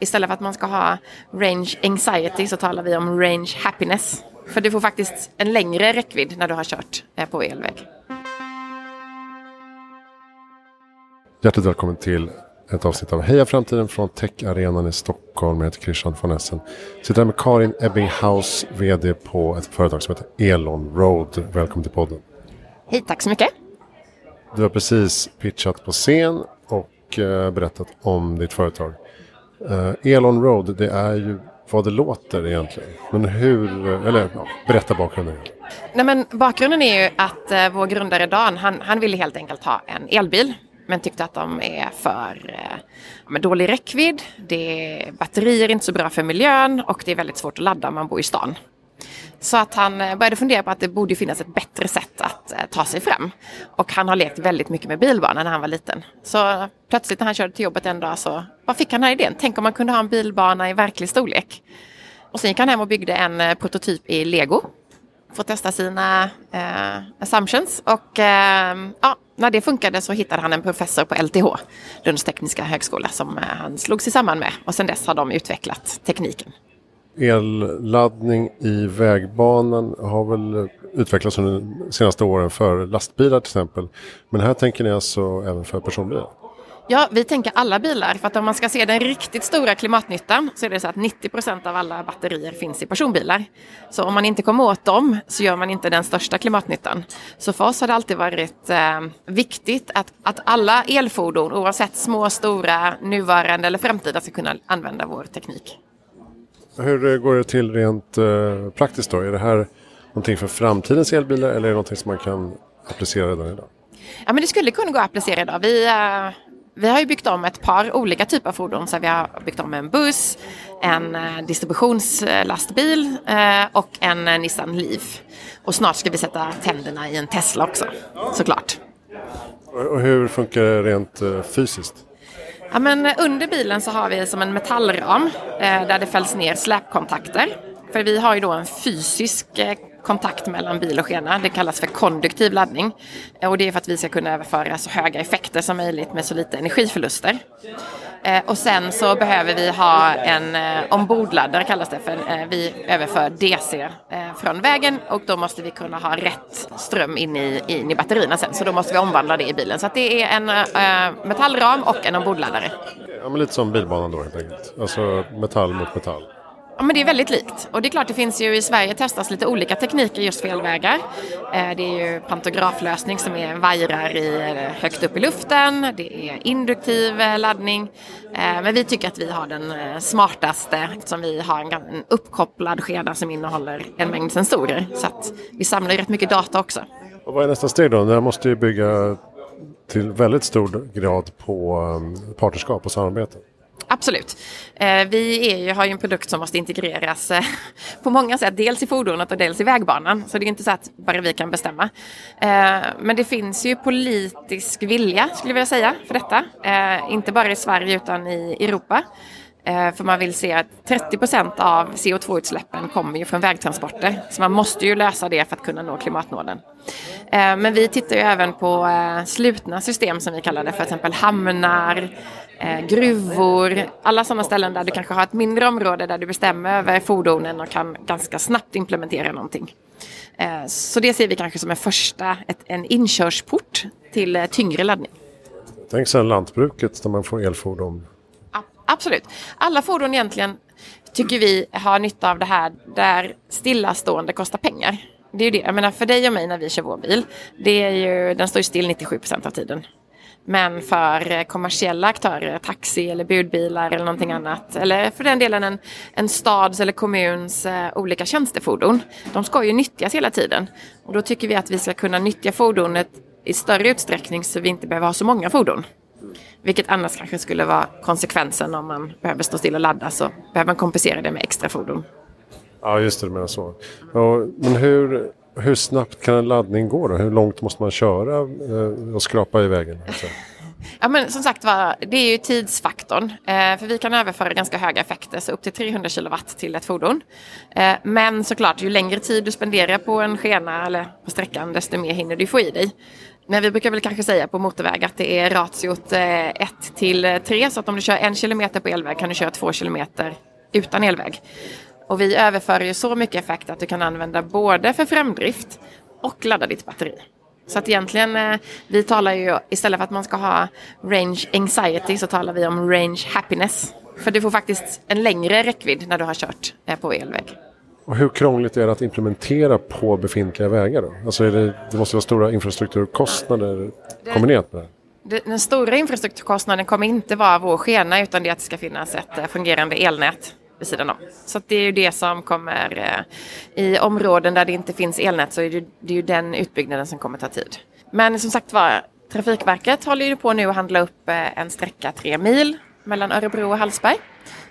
Istället för att man ska ha range anxiety så talar vi om range happiness. För du får faktiskt en längre räckvidd när du har kört eh, på elväg. Hjärtligt välkommen till ett avsnitt av Heja Framtiden från Tech-arenan i Stockholm. Jag heter Christian von Essen. Sitter här med Karin Ebbinghaus, VD på ett företag som heter Elon Road. Välkommen till podden. Hej, tack så mycket. Du har precis pitchat på scen och eh, berättat om ditt företag. Uh, Elon Road, det är ju vad det låter egentligen. Men hur, eller ja, berätta bakgrunden. Nej, men bakgrunden är ju att eh, vår grundare Dan, han, han ville helt enkelt ha en elbil. Men tyckte att de är för eh, med dålig räckvidd. Det, batterier är inte så bra för miljön och det är väldigt svårt att ladda om man bor i stan. Så att han eh, började fundera på att det borde finnas ett bättre sätt att eh, ta sig fram. Och han har lekt väldigt mycket med bilbana när han var liten. Så plötsligt när han körde till jobbet en dag så vad fick han den här idén. Tänk om man kunde ha en bilbana i verklig storlek. Och sen gick han hem och byggde en eh, prototyp i lego. För att testa sina eh, assumptions. Och eh, ja, när det funkade så hittade han en professor på LTH, Lunds tekniska högskola, som han slog sig samman med. Och sen dess har de utvecklat tekniken elladdning i vägbanan har väl utvecklats under de senaste åren för lastbilar till exempel. Men här tänker ni alltså även för personbilar? Ja, vi tänker alla bilar. För att om man ska se den riktigt stora klimatnyttan så är det så att 90 procent av alla batterier finns i personbilar. Så om man inte kommer åt dem så gör man inte den största klimatnyttan. Så för oss har det alltid varit eh, viktigt att, att alla elfordon, oavsett små, stora, nuvarande eller framtida, ska kunna använda vår teknik. Hur går det till rent eh, praktiskt då? Är det här någonting för framtidens elbilar eller är det någonting som man kan applicera redan idag? Ja, men det skulle kunna gå att applicera idag. Vi, uh, vi har ju byggt om ett par olika typer av fordon. Så vi har byggt om en buss, en distributionslastbil och en Nissan Leaf. Och snart ska vi sätta tänderna i en Tesla också, såklart. Och hur funkar det rent fysiskt? Ja, men under bilen så har vi som en metallram eh, där det fälls ner släpkontakter. För vi har ju då en fysisk eh, kontakt mellan bil och skena. Det kallas för konduktiv laddning. Eh, och det är för att vi ska kunna överföra så höga effekter som möjligt med så lite energiförluster. Eh, och sen så behöver vi ha en eh, ombordladdare kallas det för. Eh, vi överför DC eh, från vägen och då måste vi kunna ha rätt ström in i, in i batterierna sen. Så då måste vi omvandla det i bilen. Så det är en metallram och en ombordladdare. Ja, men lite som bilbanan då helt enkelt. Alltså metall mot metall. Ja, men det är väldigt likt. Och det är klart, det finns ju i Sverige testas lite olika tekniker just för elvägar. Eh, det är ju pantograflösning som är vajrar i, eh, högt upp i luften. Det är induktiv eh, laddning. Men vi tycker att vi har den smartaste eftersom vi har en uppkopplad skeda som innehåller en mängd sensorer. Så att vi samlar rätt mycket data också. Och vad är nästa steg då? Det måste ju bygga till väldigt stor grad på partnerskap och samarbete. Absolut. Eh, vi är ju, har ju en produkt som måste integreras eh, på många sätt. Dels i fordonet och dels i vägbanan. Så det är inte så att bara vi kan bestämma. Eh, men det finns ju politisk vilja skulle jag vilja säga för detta. Inte bara i Sverige utan i Europa. Eh, för man vill se att 30 procent av CO2-utsläppen kommer ju från vägtransporter. Så man måste ju lösa det för att kunna nå klimatmålen. Eh, men vi tittar ju även på eh, slutna system som vi kallar det, för exempel hamnar, eh, gruvor, alla sådana ställen där du kanske har ett mindre område där du bestämmer över fordonen och kan ganska snabbt implementera någonting. Så det ser vi kanske som en första, ett, en inkörsport till tyngre laddning. Tänk sen lantbruket där man får elfordon. Absolut. Alla fordon egentligen tycker vi har nytta av det här där stillastående kostar pengar. Det är ju det, jag menar för dig och mig när vi kör vår bil, det är ju, den står ju still 97 procent av tiden. Men för kommersiella aktörer, taxi eller budbilar eller någonting annat, eller för den delen en, en stads eller kommuns eh, olika tjänstefordon, de ska ju nyttjas hela tiden. Och då tycker vi att vi ska kunna nyttja fordonet i större utsträckning så vi inte behöver ha så många fordon. Vilket annars kanske skulle vara konsekvensen om man behöver stå still och ladda så behöver man kompensera det med extra fordon. Ja, just det, du menar så. men hur, hur snabbt kan en laddning gå då? Hur långt måste man köra eh, och skrapa i vägen? Alltså. Ja, men som sagt var, det är ju tidsfaktorn. Eh, för vi kan överföra ganska höga effekter, så upp till 300 kilowatt till ett fordon. Eh, men såklart, ju längre tid du spenderar på en skena eller på sträckan, desto mer hinner du få i dig. Men vi brukar väl kanske säga på motorväg att det är ratiot 1 eh, till eh, 3. Så att om du kör en kilometer på elväg kan du köra två kilometer utan elväg. Och vi överför ju så mycket effekt att du kan använda både för framdrift och ladda ditt batteri. Så att egentligen, eh, vi talar ju istället för att man ska ha range anxiety så talar vi om range happiness. För du får faktiskt en längre räckvidd när du har kört eh, på elväg. Och hur krångligt är det att implementera på befintliga vägar? Då? Alltså det, det, måste vara stora infrastrukturkostnader det, kombinerat med det. Den stora infrastrukturkostnaden kommer inte vara vår skena utan det att det ska finnas ett eh, fungerande elnät vid sidan om. Så det är ju det som kommer eh, i områden där det inte finns elnät så är det, det är ju den utbyggnaden som kommer ta tid. Men som sagt var, Trafikverket håller ju på nu att handla upp eh, en sträcka tre mil mellan Örebro och Hallsberg.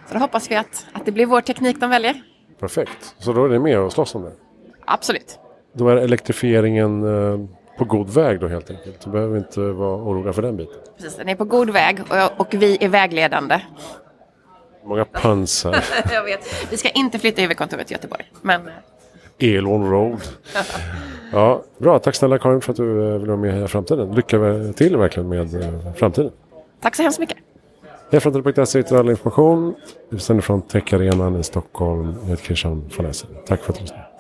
Så då hoppas vi att, att det blir vår teknik de väljer. Perfekt, så då är det med och slåss om det? Absolut. Då är elektrifieringen eh, på god väg då helt enkelt. Du behöver inte vara oroliga för den biten. Precis, den är på god väg och, och vi är vägledande. Många pansar. jag vet. Vi ska inte flytta huvudkontoret till Göteborg. Men... Elon Road. ja, bra, tack snälla Karin för att du eh, vill vara med i Framtiden. Lycka till verkligen med eh, framtiden. Tack så hemskt mycket. Hejaframtiden.se hittar all information. Vi sänder från Techarenan i Stockholm. Jag heter Christian von Essen. Tack för att du lyssnade.